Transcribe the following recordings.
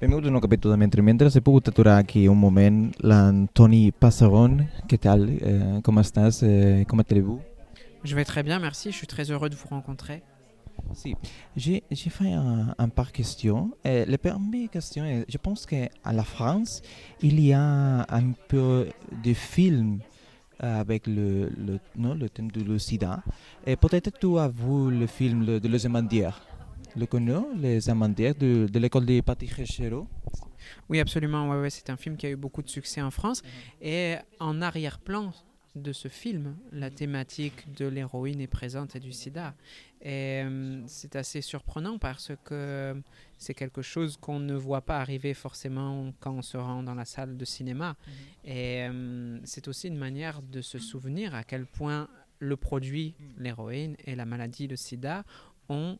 Benvinguts a un nou capítol de Mentre Mentres. He pogut aturar aquí un moment l'Antoni Passaron. Què tal? Eh, com estàs? Eh, com? Je vais très bien, merci. Je suis très heureux de vous rencontrer. Si, j'ai fait un, un par question. Et la première question est, je pense qu'à la France, il y a un peu de films avec le, le, non, le thème du sida. Et peut-être tu as vu le film de Les Amandières. Le connais, Les Amandières de, de l'école de Patrick Chero Oui, absolument. Ouais, ouais, c'est un film qui a eu beaucoup de succès en France. Et en arrière-plan, de ce film, la thématique de l'héroïne est présente et du sida. Et euh, c'est assez surprenant parce que c'est quelque chose qu'on ne voit pas arriver forcément quand on se rend dans la salle de cinéma. Mhm. Et euh, c'est aussi une manière de se souvenir à quel point le produit, mhm. l'héroïne et la maladie, le sida, ont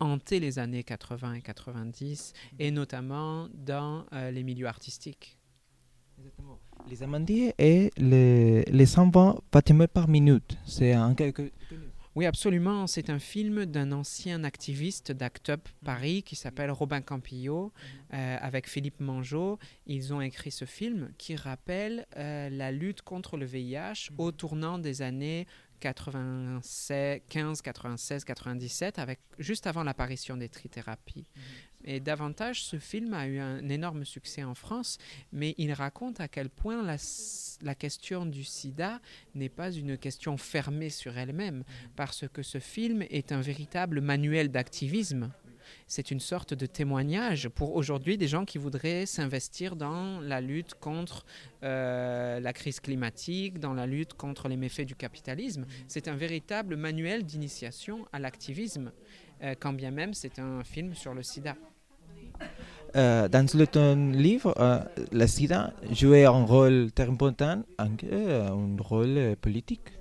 hanté les années 80 et 90, mhm. et notamment dans euh, les milieux artistiques. Les amandiers et les, les 120 bâtiments par minute. C'est un quelque... Oui, absolument. C'est un film d'un ancien activiste d'Act Up Paris qui s'appelle Robin Campillo euh, avec Philippe Mangeot. Ils ont écrit ce film qui rappelle euh, la lutte contre le VIH au tournant des années 96, 15, 96, 97, avec, juste avant l'apparition des trithérapies. Et davantage, ce film a eu un énorme succès en France, mais il raconte à quel point la, la question du sida n'est pas une question fermée sur elle-même, parce que ce film est un véritable manuel d'activisme. C'est une sorte de témoignage pour aujourd'hui des gens qui voudraient s'investir dans la lutte contre euh, la crise climatique, dans la lutte contre les méfaits du capitalisme. C'est un véritable manuel d'initiation à l'activisme, euh, quand bien même c'est un film sur le sida. Euh, dans le ton livre, euh, la sida jouait un rôle très important, un rôle politique.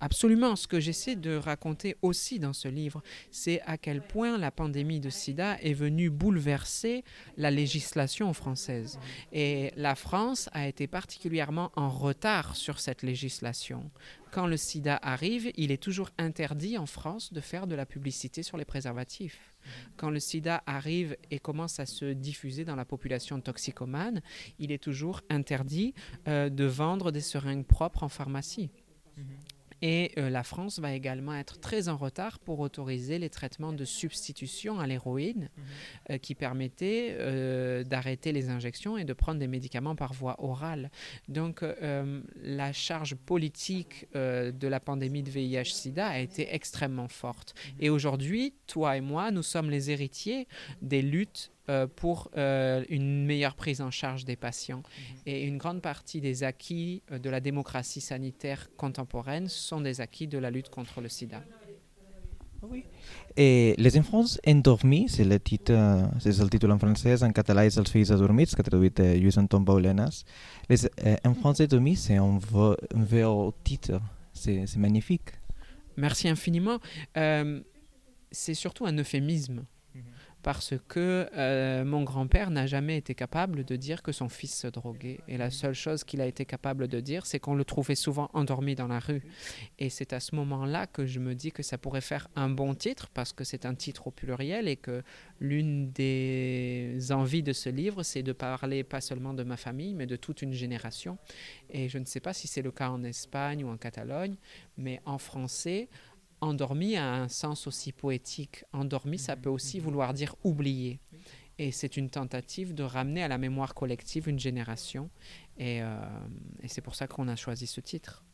Absolument. Ce que j'essaie de raconter aussi dans ce livre, c'est à quel point la pandémie de sida est venue bouleverser la législation française. Et la France a été particulièrement en retard sur cette législation. Quand le sida arrive, il est toujours interdit en France de faire de la publicité sur les préservatifs. Quand le sida arrive et commence à se diffuser dans la population toxicomane, il est toujours interdit euh, de vendre des seringues propres en pharmacie. Et euh, la France va également être très en retard pour autoriser les traitements de substitution à l'héroïne mhm. euh, qui permettaient euh, d'arrêter les injections et de prendre des médicaments par voie orale. Donc la charge politique de la pandémie de VIH-Sida a été extrêmement forte. Mhm. Et aujourd'hui, toi et moi, nous sommes les héritiers des luttes euh, pour euh, une meilleure prise en charge des patients. Mhm. Et une grande partie des acquis euh, de la démocratie sanitaire contemporaine sont des acquis de la lutte contre le sida. Oui. Et les enfants endormis, c'est le titre, c'est le titre en français, en català és Els fills adormits, que traduït eh, Lluís Anton Baulenas. Les eh, enfants endormis, c'est un, un beau titre, c'est magnifique. Merci infiniment. Euh, c'est surtout un euphémisme parce que euh, mon grand-père n'a jamais été capable de dire que son fils se droguait. Et la seule chose qu'il a été capable de dire, c'est qu'on le trouvait souvent endormi dans la rue. Et c'est à ce moment-là que je me dis que ça pourrait faire un bon titre, parce que c'est un titre au pluriel et que l'une des envies de ce livre, c'est de parler pas seulement de ma famille, mais de toute une génération. Et je ne sais pas si c'est le cas en Espagne ou en Catalogne, mais en français, endormi a un sens aussi poétique. Endormi, ça peut aussi vouloir dire oublier. Et c'est une tentative de ramener à la mémoire collective une génération. Et, euh, et c'est pour ça qu'on a choisi ce titre.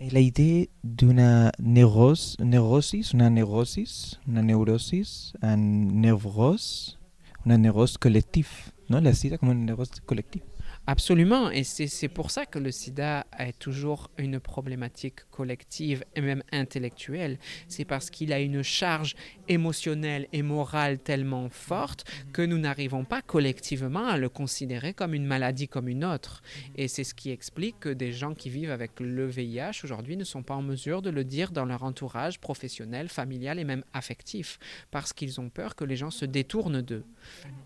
Et l'idée d'une neurose, neurosis, une neurosis, une neurosis, une névrose, une neurose collective. Non, la sida comme une neurose collective. Absolument, et c'est pour ça que le sida est toujours une problématique collective et même intellectuelle. C'est parce qu'il a une charge émotionnelle et morale tellement forte que nous n'arrivons pas collectivement à le considérer comme une maladie comme une autre. Et c'est ce qui explique que des gens qui vivent avec le VIH aujourd'hui ne sont pas en mesure de le dire dans leur entourage professionnel, familial et même affectif, parce qu'ils ont peur que les gens se détournent d'eux.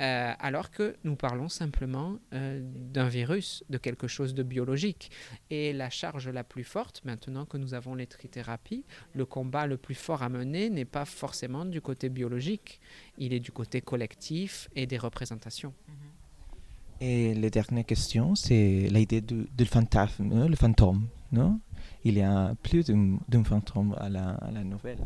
Euh, alors que nous parlons simplement euh, d'un virus, de quelque chose de biologique. Et la charge la plus forte, maintenant que nous avons les trithérapies, le combat le plus fort à mener n'est pas forcément du côté biologique, il est du côté collectif et des représentations. Et la dernière question, c'est l'idée du, du le fantôme. Non? Il y a plus d'un fantôme à la nouvelle.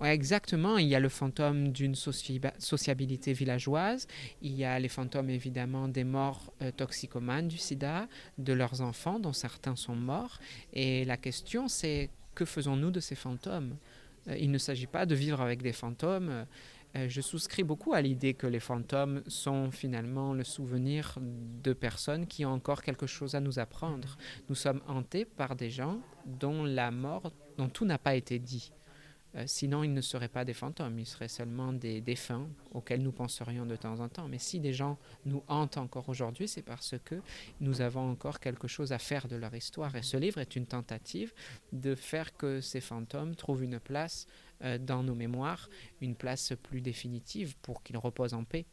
Ouais, exactement. Il y a le fantôme d'une sociabilité villageoise. Il y a les fantômes, évidemment, des morts euh, toxicomanes du sida, de leurs enfants, dont certains sont morts. Et la question, c'est que faisons-nous de ces fantômes? Euh, Il ne s'agit pas de vivre avec des fantômes. Euh, je souscris beaucoup à l'idée que les fantômes sont finalement le souvenir de personnes qui ont encore quelque chose à nous apprendre. Nous sommes hantés par des gens dont la mort, dont tout n'a pas été dit. Euh, sinon, ils ne seraient pas des fantômes, ils seraient seulement des défunts auxquels nous penserions de temps en temps. Mais si des gens nous hantent encore aujourd'hui, c'est parce que nous avons encore quelque chose à faire de leur histoire. Et ce livre est une tentative de faire que ces fantômes trouvent une place euh, dans nos mémoires, une place plus définitive pour qu'ils reposent en paix.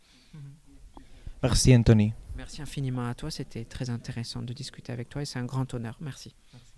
Merci Anthony. Merci infiniment à toi, c'était très intéressant de discuter avec toi et c'est un grand honneur. Merci. Merci.